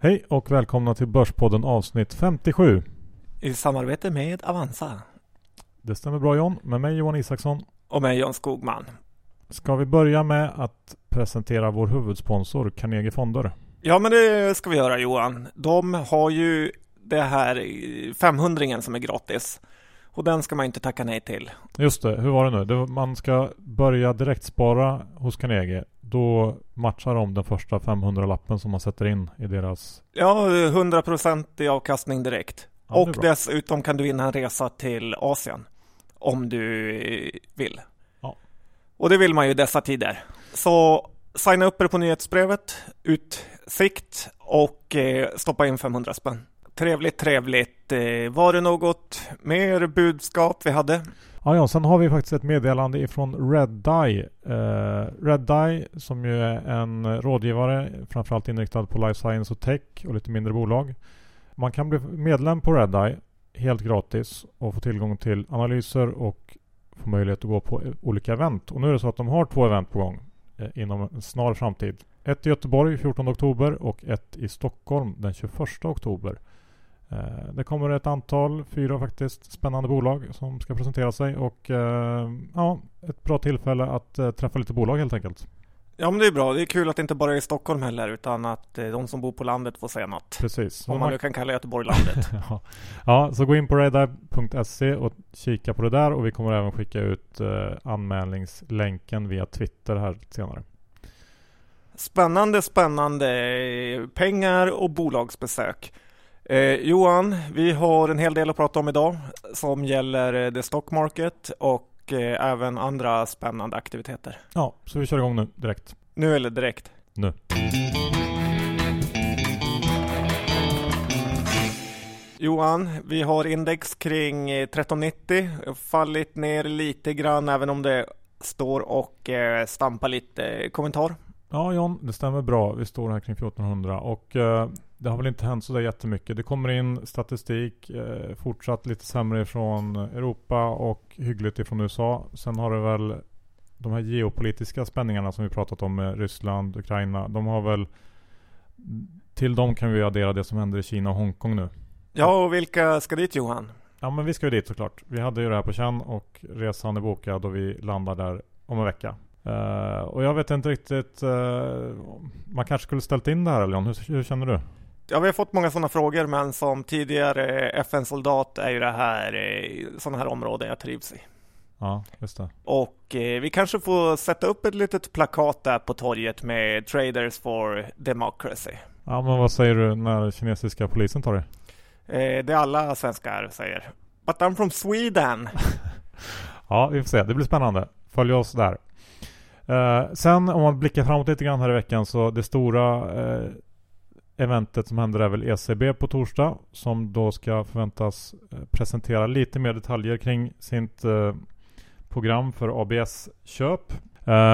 Hej och välkomna till Börspodden avsnitt 57. I samarbete med Avanza. Det stämmer bra John, med mig Johan Isaksson. Och med John Skogman. Ska vi börja med att presentera vår huvudsponsor Carnegie Fonder? Ja men det ska vi göra Johan. De har ju det här 500 som är gratis. Och den ska man inte tacka nej till. Just det, hur var det nu? Man ska börja direktspara hos Carnegie. Då matchar de den första 500-lappen som man sätter in i deras... Ja, 100% i avkastning direkt. Ja, och dessutom kan du vinna en resa till Asien. Om du vill. Ja. Och det vill man ju dessa tider. Så signa upp er på nyhetsbrevet, utsikt och eh, stoppa in 500 spänn. Trevligt, trevligt. Eh, var det något mer budskap vi hade? Ja, ja, sen har vi faktiskt ett meddelande ifrån Redeye. Eh, Redeye som ju är en rådgivare framförallt inriktad på life science och tech och lite mindre bolag. Man kan bli medlem på Redeye helt gratis och få tillgång till analyser och få möjlighet att gå på olika event. Och nu är det så att de har två event på gång eh, inom en snar framtid. Ett i Göteborg 14 oktober och ett i Stockholm den 21 oktober. Eh, det kommer ett antal, fyra faktiskt, spännande bolag som ska presentera sig och eh, ja, ett bra tillfälle att eh, träffa lite bolag helt enkelt. Ja men det är bra. Det är kul att det inte bara är i Stockholm heller utan att de som bor på landet får säga något. Precis. Om man nu kan kalla Göteborg landet. ja. ja, så gå in på radar.se och kika på det där och vi kommer även skicka ut anmälningslänken via Twitter här senare. Spännande, spännande. Pengar och bolagsbesök. Eh, Johan, vi har en hel del att prata om idag som gäller eh, the stock market och eh, även andra spännande aktiviteter. Ja, så vi kör igång nu direkt. Nu eller direkt? Nu. Johan, vi har index kring 1390, eh, fallit ner lite grann även om det står och eh, stampar lite. Kommentar? Ja John, det stämmer bra. Vi står här kring 1400 och eh, det har väl inte hänt så där jättemycket. Det kommer in statistik, eh, fortsatt lite sämre från Europa och hyggligt ifrån USA. Sen har det väl de här geopolitiska spänningarna som vi pratat om med Ryssland, Ukraina. De har väl till dem kan vi addera det som händer i Kina och Hongkong nu. Ja, och vilka ska dit Johan? Ja, men vi ska ju dit såklart. Vi hade ju det här på känn och resan är bokad och vi landar där om en vecka. Uh, och jag vet inte riktigt, uh, man kanske skulle ställt in det här Leon, hur, hur känner du? Ja, vi har fått många sådana frågor, men som tidigare FN-soldat är ju det här eh, sådana här områden jag trivs i. Ja, just det. Och eh, vi kanske får sätta upp ett litet plakat där på torget med Traders for Democracy. Ja, men vad säger du när kinesiska polisen tar det? Eh, det alla svenskar säger. But I'm from Sweden. ja, vi får se. Det blir spännande. Följ oss där. Uh, sen om man blickar framåt lite grann här i veckan så det stora uh, eventet som händer är väl ECB på torsdag som då ska förväntas eh, presentera lite mer detaljer kring sitt program för ABS-köp.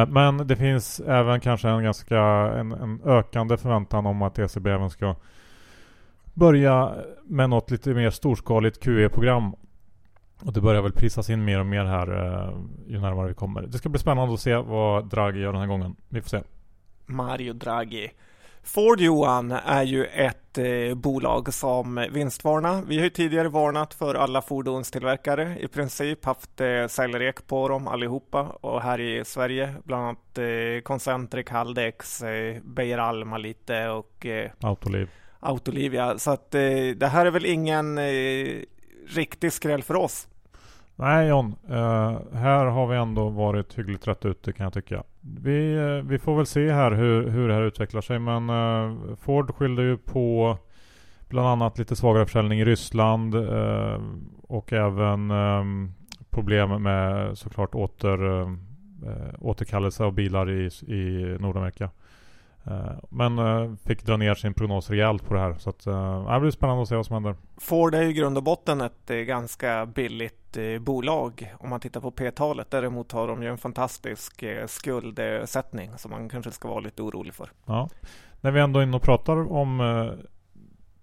men det finns även kanske en ganska en, en, ökande förväntan om att ECB även ska börja med något lite mer storskaligt QE-program och det börjar väl prisas in mer och mer här eh, ju närmare vi kommer. Det ska bli spännande att se vad Draghi gör den här gången. Vi får se. Mario Draghi. Ford Johan är ju ett eh, bolag som vinstvarnar. Vi har ju tidigare varnat för alla fordonstillverkare i princip, haft eh, säljrek på dem allihopa och här i Sverige bland annat eh, Concentric, Haldex, eh, Beijer Alma lite och eh, Autoliv. Autoliv ja. Så att eh, det här är väl ingen eh, riktig skräll för oss. Nej John, uh, här har vi ändå varit hyggligt rätt ute kan jag tycka. Vi, uh, vi får väl se här hur, hur det här utvecklar sig men uh, Ford skyllde ju på bland annat lite svagare försäljning i Ryssland och även ehm, problem med såklart åter, återkallelse av bilar i, i Nordamerika. Eh, men eh, fick dra ner sin prognos rejält på det här. Så att, eh, det blir spännande att se vad som händer. Ford är i grund och botten ett ganska billigt bolag om man tittar på P-talet. Däremot har de ju en fantastisk skuldsättning som man kanske ska vara lite orolig för. Ja. När vi ändå är inne och pratar om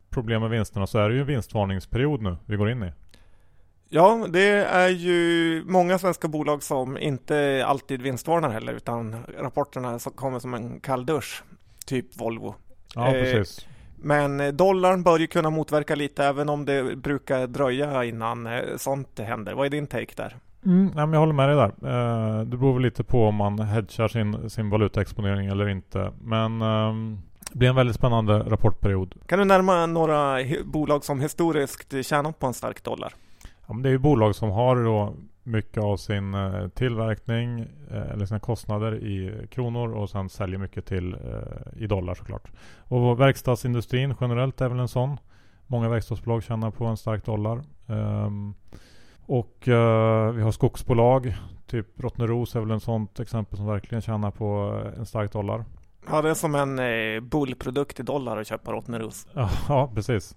problem med vinsterna så är det ju en vinstvarningsperiod nu vi går in i. Ja, det är ju många svenska bolag som inte alltid vinstvarnar heller utan rapporterna kommer som en kall dusch typ Volvo. Ja, eh, precis. Men dollarn bör ju kunna motverka lite även om det brukar dröja innan sånt händer. Vad är din take där? Mm, jag håller med dig där. Det beror väl lite på om man hedgar sin, sin valutaexponering eller inte. Men ehm, det blir en väldigt spännande rapportperiod. Kan du närma några bolag som historiskt tjänat på en stark dollar? Ja, men det är ju bolag som har då mycket av sin eh, tillverkning eh, eller sina kostnader i kronor och sen säljer mycket till eh, i dollar såklart. Och verkstadsindustrin generellt är väl en sån. Många verkstadsbolag tjänar på en stark dollar. Um, och vi har skogsbolag. Typ Rottneros är väl en sånt exempel som verkligen tjänar på en stark dollar. Ja, det är som en bullprodukt i dollar att köpa Rottneros. Ja, precis.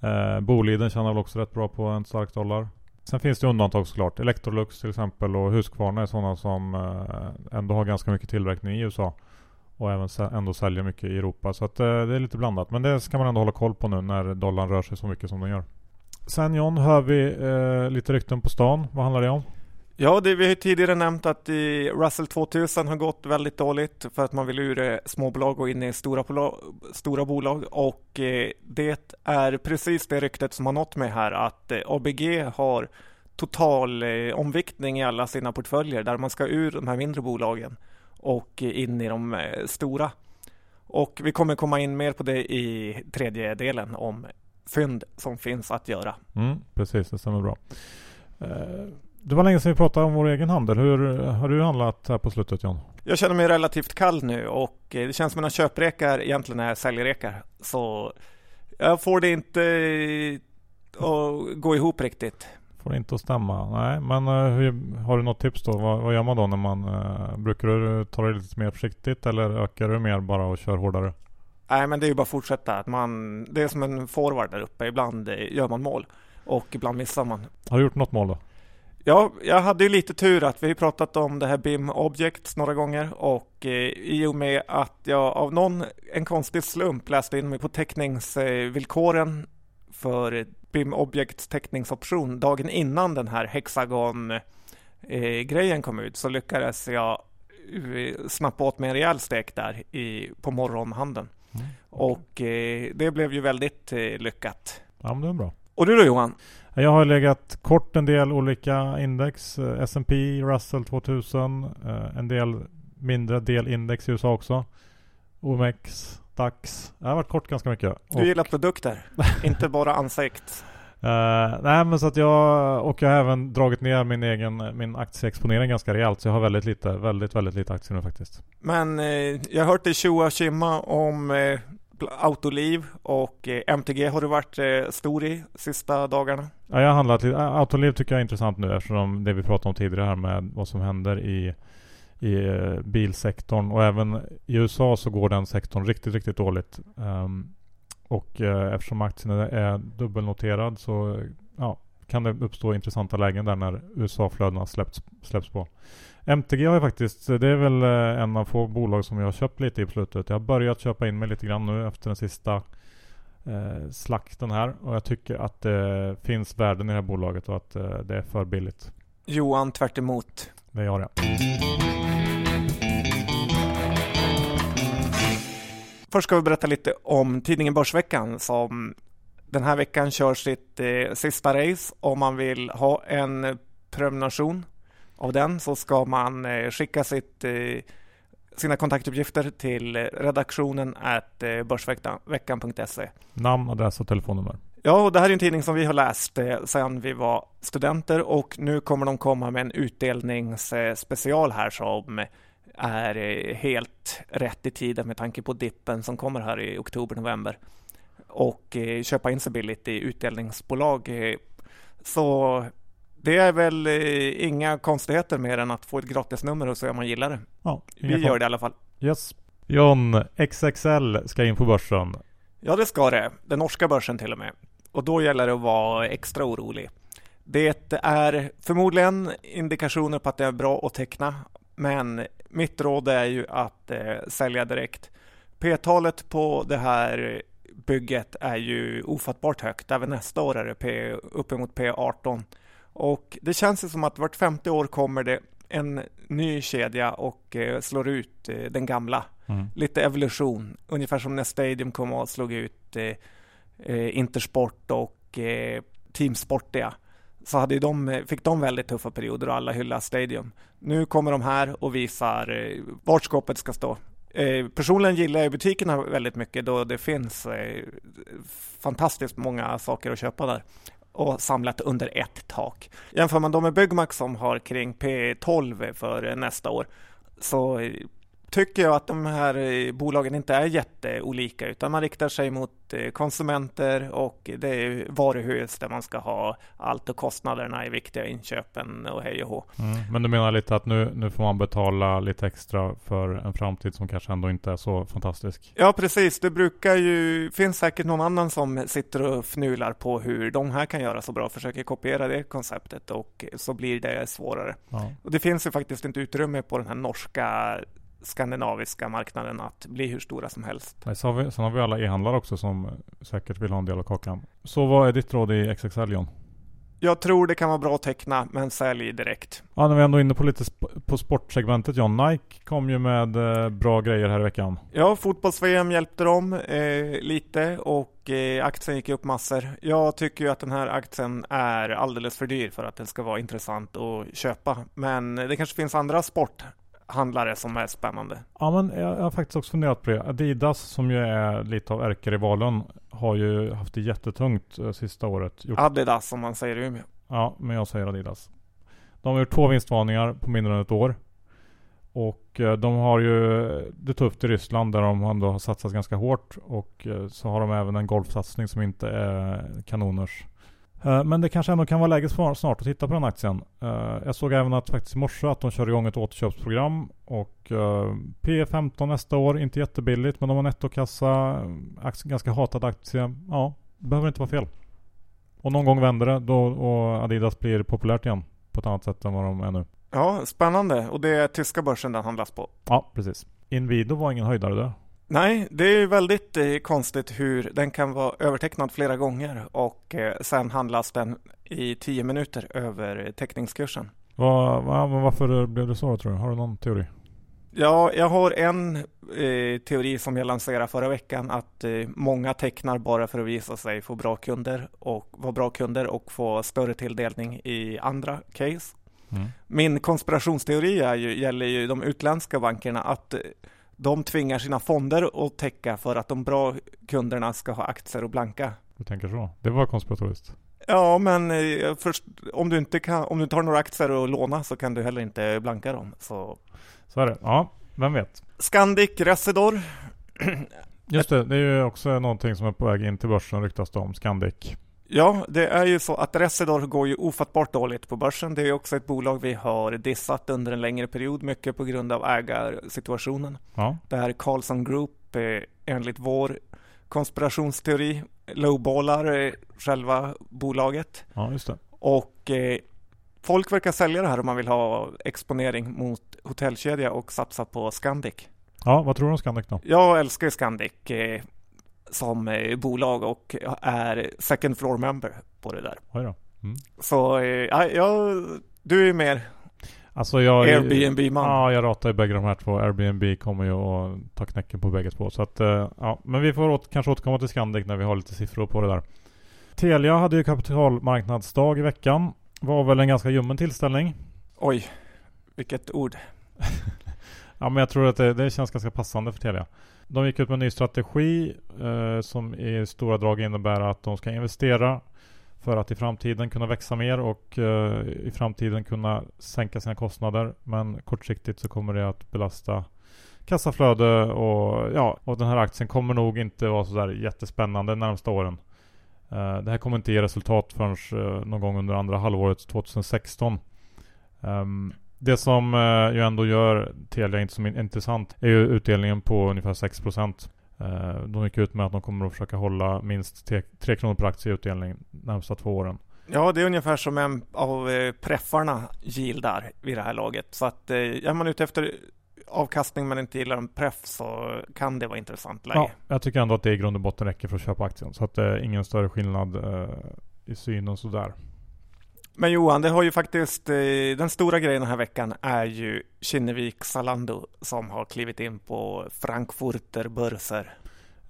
Eh, Boliden tjänar väl också rätt bra på en stark dollar. Sen finns det undantag såklart. Electrolux till exempel och Husqvarna är sådana som eh, ändå har ganska mycket tillverkning i USA. Och även ändå säljer mycket i Europa. Så att, eh, det är lite blandat. Men det ska man ändå hålla koll på nu när dollarn rör sig så mycket som den gör. Sen John hör vi eh, lite rykten på stan. Vad handlar det om? Ja, det, vi har ju tidigare nämnt att i Russell 2000 har gått väldigt dåligt för att man vill ur eh, småbolag och in i stora, bolag, stora bolag och eh, det är precis det ryktet som har nått mig här att eh, ABG har total eh, omviktning i alla sina portföljer där man ska ur de här mindre bolagen och eh, in i de stora. Och vi kommer komma in mer på det i tredje delen om fynd som finns att göra. Mm, precis, det stämmer bra. Det var länge sedan vi pratade om vår egen handel. Hur har du handlat här på slutet John? Jag känner mig relativt kall nu och det känns som att mina köprekar egentligen är säljrekar. Så jag får det inte att gå ihop riktigt. Får det inte att stämma. Nej, men eh, hur, har du något tips då? Vad, vad gör man då när man... Uh, brukar du ta det lite mer försiktigt eller ökar du mer bara och kör hårdare? Nej, men det är ju bara att fortsätta. Att man, det är som en forward där uppe. Ibland gör man mål och ibland missar man. Har du gjort något mål då? Ja, jag hade ju lite tur att vi pratat om det här BIM Objects några gånger och eh, i och med att jag av någon, en konstig slump läste in mig på teckningsvillkoren för BIM Objects teckningsoption dagen innan den här Hexagon eh, kom ut så lyckades jag eh, snappa åt mig en rejäl stek där i, på morgonhandeln. Mm, okay. Och eh, det blev ju väldigt eh, lyckat. Ja, men det är bra. Och du då Johan? Jag har legat kort en del olika index. Eh, S&P, Russell 2000, eh, en del mindre delindex i USA också. OMX, DAX. Jag har varit kort ganska mycket. Du gillar produkter, inte bara ansikt. Uh, nej men så att jag, och jag har även dragit ner min egen min aktieexponering ganska rejält. Så jag har väldigt lite, väldigt, väldigt lite aktier nu faktiskt. Men eh, jag har hört dig tjoa kimma om eh, Autoliv och eh, MTG har du varit eh, stor i sista dagarna? Ja, jag har handlat lite. Autoliv tycker jag är intressant nu eftersom det vi pratade om tidigare här med vad som händer i, i eh, bilsektorn och även i USA så går den sektorn riktigt, riktigt dåligt. Um, och uh, eftersom aktien är dubbelnoterad så ja, kan det uppstå intressanta lägen där när USA-flödena släpps, släpps på. MTG har jag faktiskt, det är väl eh, en av få bolag som jag har köpt lite i på slutet. Jag har börjat köpa in mig lite grann nu efter den sista eh, slakten här. Och jag tycker att det finns värden i det här bolaget och att eh, det är för billigt. Johan tvärt emot. Det gör jag. Först ska vi berätta lite om tidningen Börsveckan som den här veckan kör sitt eh, sista race. Om man vill ha en prenumeration av den så ska man eh, skicka sitt, eh, sina kontaktuppgifter till redaktionen at eh, börsveckan.se. Namn, adress och telefonnummer. Ja, och det här är en tidning som vi har läst sedan vi var studenter och nu kommer de komma med en utdelningsspecial här som är helt rätt i tiden med tanke på dippen som kommer här i oktober-november och köpa in sig billigt i utdelningsbolag. Så det är väl eh, inga konstigheter mer än att få ett gratisnummer och se om man gillar det. Ja, Vi gör det i alla fall. Yes. John, XXL ska in på börsen. Ja, det ska det. Den norska börsen till och med. Och då gäller det att vara extra orolig. Det är förmodligen indikationer på att det är bra att teckna, men mitt råd är ju att eh, sälja direkt. P-talet på det här bygget är ju ofattbart högt. Även nästa år är det P, uppemot P18. Och det känns som att vart femte år kommer det en ny kedja och eh, slår ut eh, den gamla. Mm. Lite evolution, ungefär som när Stadium kom och slog ut eh, Intersport och Team Sportia. Så hade de, fick de väldigt tuffa perioder och alla hyllade Stadium. Nu kommer de här och visar vart skåpet ska stå. Personligen gillar jag butikerna väldigt mycket då det finns fantastiskt många saker att köpa där och samlat under ett tak. Jämför man då med Byggmax som har kring P12 för nästa år så tycker jag att de här eh, bolagen inte är jätteolika utan man riktar sig mot eh, konsumenter och det är varuhus där man ska ha allt och kostnaderna i viktiga inköpen och hej och hå. Mm, men du menar lite att nu, nu får man betala lite extra för en framtid som kanske ändå inte är så fantastisk? Ja precis, det brukar ju, finns säkert någon annan som sitter och fnular på hur de här kan göra så bra, försöker kopiera det konceptet och så blir det svårare. Ja. Och det finns ju faktiskt inte utrymme på den här norska skandinaviska marknaden att bli hur stora som helst. Nej, så har vi, sen har vi alla e-handlare också som säkert vill ha en del av kakan. Så vad är ditt råd i XXL John? Jag tror det kan vara bra att teckna, men sälj direkt. Ja, när vi ändå är inne på lite sp på sportsegmentet John. Nike kom ju med eh, bra grejer här i veckan. Ja, fotbolls-VM hjälpte dem eh, lite och eh, aktien gick upp massor. Jag tycker ju att den här aktien är alldeles för dyr för att den ska vara intressant att köpa. Men det kanske finns andra sport handlare som är spännande. Ja men jag, jag har faktiskt också funderat på det. Adidas som ju är lite av ärkerivalen har ju haft det jättetungt eh, sista året. Gjort... Adidas som man säger i Umeå. Ja, men jag säger Adidas. De har gjort två vinstvarningar på mindre än ett år. Och eh, de har ju det tufft i Ryssland där de ändå har satsat ganska hårt. Och eh, så har de även en golfsatsning som inte är kanoners. Eh, men det kanske ändå kan vara läge snart att titta på den aktien. Eh, jag såg även att faktiskt i morse att de kör igång ett återköpsprogram och eh, P15 nästa år, inte jättebilligt men de har nettokassa, ganska hatad aktie. Ja, det behöver inte vara fel. Och någon gång vänder det då och Adidas blir populärt igen på ett annat sätt än vad de är nu. Ja, spännande. Och det är tyska börsen den handlas på. Ja, precis. Inwido var ingen höjdare där. Nej, det är väldigt eh, konstigt hur den kan vara övertecknad flera gånger och eh, sen handlas den i tio minuter över teckningskursen. Va, va, varför blev det så tror du? Har du någon teori? Ja, jag har en eh, teori som jag lanserade förra veckan att eh, många tecknar bara för att visa sig få bra kunder och vara bra kunder och få större tilldelning i andra case. Mm. Min konspirationsteori är ju, gäller ju de utländska bankerna att de tvingar sina fonder att täcka för att de bra kunderna ska ha aktier och blanka. Du tänker så? Det var konspiratoriskt. Ja, men eh, först, om, du inte kan, om du inte har några aktier att låna så kan du heller inte blanka dem. Så, så är det. Ja, vem vet? Scandic Residor. Just det, det är ju också någonting som är på väg in till börsen ryktas det om. Scandic. Ja, det är ju så att Residor går ju ofattbart dåligt på börsen. Det är också ett bolag vi har dissat under en längre period, mycket på grund av ägarsituationen. Ja. Det här Carlson Group, eh, enligt vår konspirationsteori, lowballar eh, själva bolaget. Ja, just det. Och eh, folk verkar sälja det här om man vill ha exponering mot hotellkedja och satsa på Scandic. Ja, vad tror du om Scandic då? Jag älskar Scandic. Som eh, bolag och är second floor member på det där. Mm. Så eh, ja, jag, du är mer Alltså jag, Airbnb-man. Ja, jag ratar ju bägge de här två. Airbnb kommer ju att ta knäcken på bägge två. Så att, eh, ja. Men vi får åt, kanske återkomma till Scandic när vi har lite siffror på det där. Telia hade ju kapitalmarknadsdag i veckan. Var väl en ganska ljummen tillställning. Oj, vilket ord. ja, men jag tror att det, det känns ganska passande för Telia. De gick ut med en ny strategi eh, som i stora drag innebär att de ska investera för att i framtiden kunna växa mer och eh, i framtiden kunna sänka sina kostnader. Men kortsiktigt så kommer det att belasta kassaflöde och ja, och den här aktien kommer nog inte vara sådär jättespännande de närmsta åren. Eh, det här kommer inte ge resultat förrän eh, någon gång under andra halvåret 2016. Um, det som eh, ju ändå gör Telia inte så intressant är ju utdelningen på ungefär 6%. Eh, de gick ut med att de kommer att försöka hålla minst 3 kronor per aktie i utdelning de närmsta två åren. Ja, det är ungefär som en av eh, preffarna gildar vid det här laget. Så att är man ute efter avkastning men inte gillar en preff så kan det vara intressant läge. Ja, jag tycker ändå att det i grund och botten räcker för att köpa aktien. Så att det är ingen större skillnad i synen sådär. Men Johan, det har ju faktiskt, eh, den stora grejen den här veckan är ju Kinnevik Zalando som har klivit in på Frankfurter börser.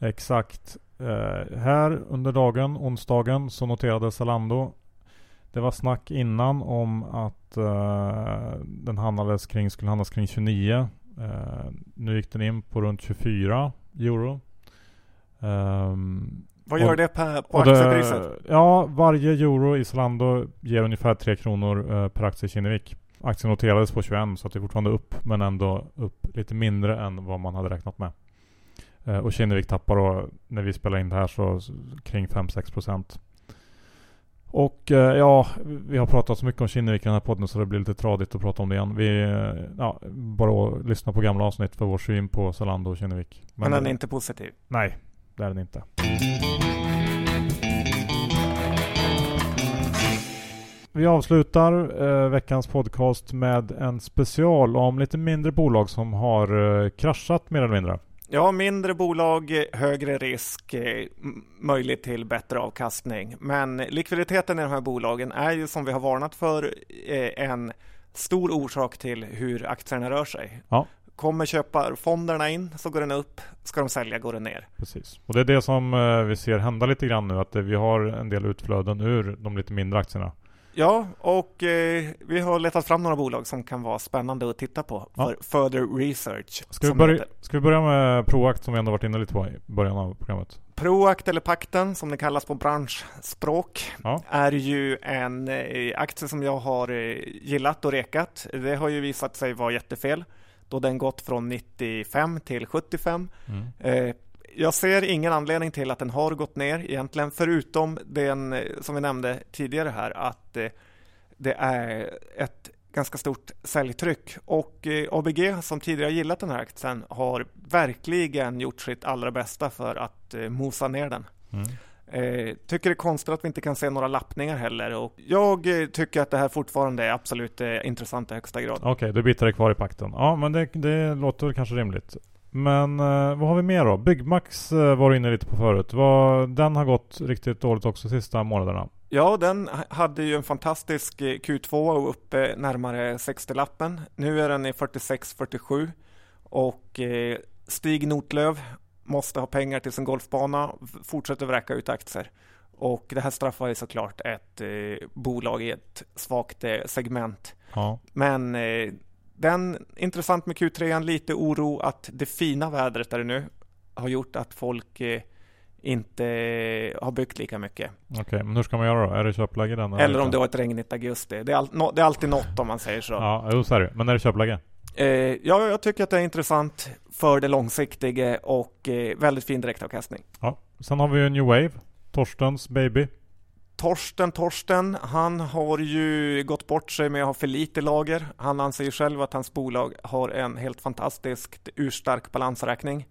Exakt. Eh, här under dagen, onsdagen, så noterade Zalando det var snack innan om att eh, den handlades kring, skulle handlas kring 29. Eh, nu gick den in på runt 24 euro. Um, vad gör och, det på, på aktiepriset? ja, varje euro i Zalando ger ungefär 3 kronor uh, per aktie i Kinnevik. Aktien noterades på 21 så att det är fortfarande upp men ändå upp lite mindre än vad man hade räknat med. och Kinnevik tappar då, när vi spelar in det här, så kring 5-6 procent. Och eh, ja, vi har pratat så mycket om Kinnevik i den här podden så det blir lite tradigt att prata om det igen. Vi, eh, ja, bara lyssna på gamla avsnitt för vår syn på Zalando och Kinnevik. Men, Men den är inte positiv? Nej, det är den inte. Vi avslutar eh, veckans podcast med en special om lite mindre bolag som har eh, kraschat mer eller mindre. Ja, mindre bolag, högre risk, eh, möjlighet till bättre avkastning. Men likviditeten i de här bolagen är ju som vi har varnat för eh, en stor orsak till hur aktierna rör sig. Ja. Kommer köparfonderna in så går den upp, ska de sälja går den ner. Precis, och det är det som eh, vi ser hända lite grann nu, att vi har en del utflöden ur de lite mindre aktierna. Ja, och eh, vi har letat fram några bolag som kan vara spännande att titta på ja. för further research. Ska vi, börja, ska vi börja med Proact som vi ändå varit inne lite på i början av programmet? Proact eller Pakten som det kallas på branschspråk ja. är ju en eh, aktie som jag har eh, gillat och rekat. Det har ju visat sig vara jättefel då den gått från 95 till 75. Mm. Eh, jag ser ingen anledning till att den har gått ner egentligen, förutom den eh, som vi nämnde tidigare här, att eh, det är ett ganska stort säljtryck. Och eh, ABG, som tidigare gillat den här aktien, har verkligen gjort sitt allra bästa för att mosa ner den. Mm. Tycker det är konstigt att vi inte kan se några lappningar heller. Och jag tycker att det här fortfarande är absolut intressant i högsta grad. Okej, okay, du bitar dig kvar i pakten. Ja, men det, det låter kanske rimligt. Men eh, vad har vi mer då? Byggmax eh, var du inne lite på förut. Vad, den har gått riktigt dåligt också sista månaderna. Ja, den hade ju en fantastisk eh, Q2 och uppe närmare 60-lappen. Nu är den i 46-47 och eh, Stig Notlöv måste ha pengar till sin golfbana, fortsätter vräka ut aktier. Och det här straffar ju såklart ett eh, bolag i ett svagt eh, segment. Ja. Men eh, den, intressant med Q3, lite oro att det fina vädret där nu har gjort att folk eh, inte har byggt lika mycket. Okej, okay, men hur ska man göra då? Är det köpläge den? Eller om det var ett regnigt augusti. Det är, all, no, det är alltid något om man säger så. Ja, jo, så är det. Men är det köpläge? Eh, ja, jag tycker att det är intressant för det långsiktiga och eh, väldigt fin direktavkastning. Ja, sen har vi ju New Wave, Torstens baby. Torsten Torsten, han har ju gått bort sig med att ha för lite lager. Han anser själv att hans bolag har en helt fantastiskt urstark balansräkning.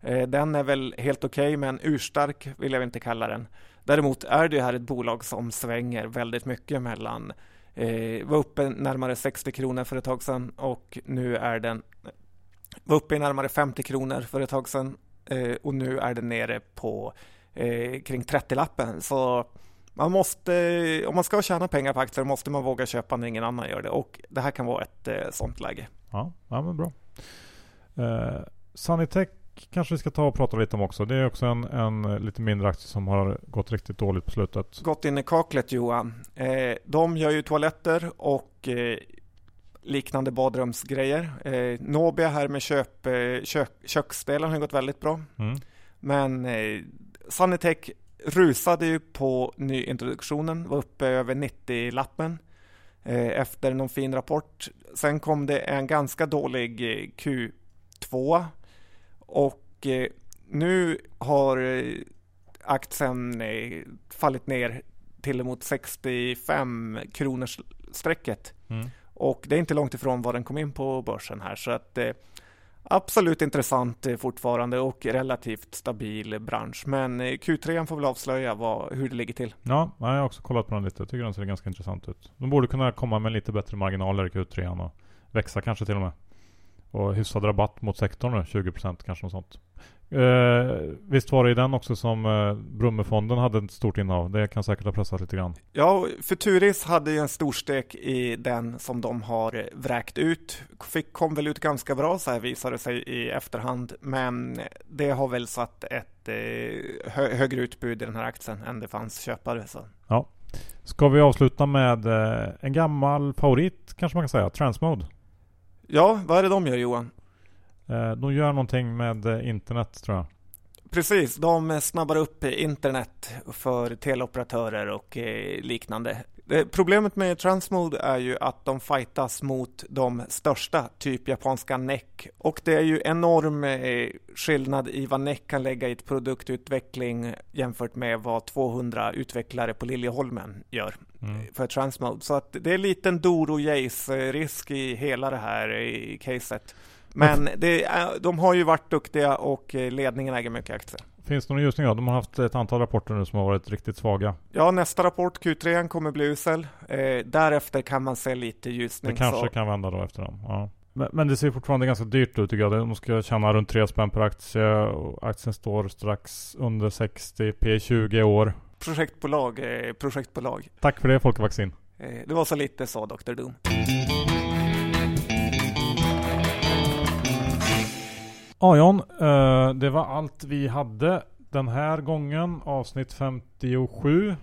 Eh, den är väl helt okej, okay, men urstark vill jag inte kalla den. Däremot är det här ett bolag som svänger väldigt mycket mellan eh, var uppe närmare 60 kronor för ett tag sedan och nu är den var uppe i närmare 50 kronor för ett tag sedan eh, och nu är den nere på eh, kring 30-lappen. Så man måste, om man ska tjäna pengar på aktier måste man våga köpa när ingen annan gör det och det här kan vara ett eh, sånt läge. Ja, ja men bra. Eh, Kanske vi ska ta och prata lite om också. Det är också en, en lite mindre aktie som har gått riktigt dåligt på slutet. Gått in i kaklet Johan. Eh, de gör ju toaletter och eh, liknande badrumsgrejer. Eh, Nobia här med köp, eh, kök, köksdelen har gått väldigt bra. Mm. Men eh, Sanitech rusade ju på nyintroduktionen, var uppe över 90-lappen eh, efter någon fin rapport. Sen kom det en ganska dålig eh, Q2 och eh, nu har aktien fallit ner till emot 65 kronors strecket. Mm. Och det är inte långt ifrån vad den kom in på börsen här. Så att absolut intressant eh, fortfarande och relativt stabil bransch. Men eh, Q3 får väl avslöja vad, hur det ligger till. Ja, jag har också kollat på den lite. Jag tycker den ser ganska intressant ut. De borde kunna komma med lite bättre marginaler i Q3 och växa kanske till och med. Och hyfsad rabatt mot sektorn nu, 20% kanske något sånt. Eh, visst var det i den också som eh, Brummefonden hade ett stort innehav? Det kan säkert ha pressat lite grann. Ja, Futuris hade ju en stor stek i den som de har vräkt ut. Fick, kom väl ut ganska bra så här visade det sig i efterhand, men det har väl satt ett eh, hö högre utbud i den här aktien än det fanns köpare. Så. Ja. Ska vi avsluta med eh, en gammal favorit kanske man kan säga, Transmode? Ja, vad är det de gör Johan? Eh, de gör någonting med eh, internet tror jag. Precis, de snabbar upp internet för teleoperatörer och eh, liknande. Problemet med Transmode är ju att de fightas mot de största, typ japanska NEC. Och det är ju enorm skillnad i vad NEC kan lägga i ett produktutveckling jämfört med vad 200 utvecklare på Liljeholmen gör mm. för Transmode. Så att det är en liten Doro Jace-risk i hela det här caset. Men det är, de har ju varit duktiga och eh, ledningen äger mycket aktier. Finns det någon ljusning då? De har haft ett antal rapporter nu som har varit riktigt svaga. Ja, nästa rapport, Q3, kommer bli usel. Eh, därefter kan man se lite ljusning. Det kanske så. kan vända då efter dem. Ja. Men, men, det ser fortfarande ganska dyrt ut tycker jag. De ska tjäna runt 3 spänn per aktie och aktien står strax under 60 P20 år. Projektbolag, eh, projektbolag. Tack för det Folkvaccin. Eh, det var så lite så Dr. Doom. Ja John, eh, det var allt vi hade den här gången. Avsnitt 57.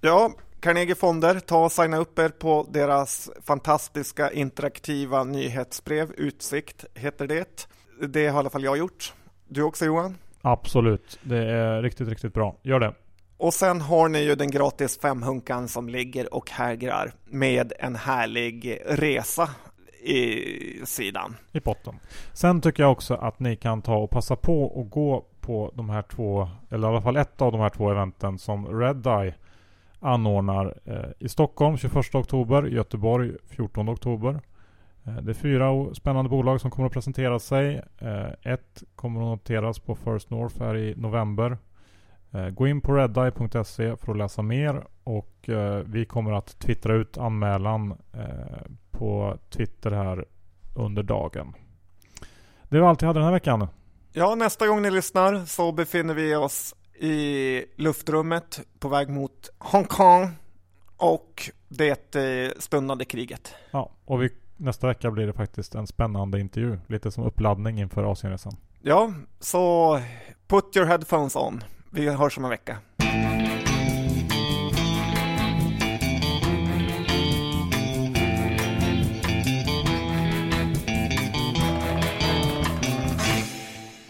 Ja, Carnegie Fonder, ta och signa upp er på deras fantastiska interaktiva nyhetsbrev. Utsikt heter det. Det har i alla fall jag gjort. Du också Johan? Absolut, det är riktigt, riktigt bra. Gör det. Och sen har ni ju den gratis femhunkan som ligger och hägrar med en härlig resa i sidan. I potten. Sen tycker jag också att ni kan ta och passa på och gå på de här två, eller i alla fall ett av de här två eventen som Red Eye anordnar eh, i Stockholm 21 oktober, Göteborg 14 oktober. Eh, det är fyra spännande bolag som kommer att presentera sig. Eh, ett kommer att noteras på First North här i november. Eh, gå in på redeye.se för att läsa mer och eh, vi kommer att twittra ut anmälan eh, på Twitter här under dagen. Det var allt jag hade den här veckan. Ja, nästa gång ni lyssnar så befinner vi oss i luftrummet på väg mot Hongkong och det stundande kriget. Ja, och vi, nästa vecka blir det faktiskt en spännande intervju, lite som uppladdning inför Asienresan. Ja, så put your headphones on. Vi hörs om en vecka.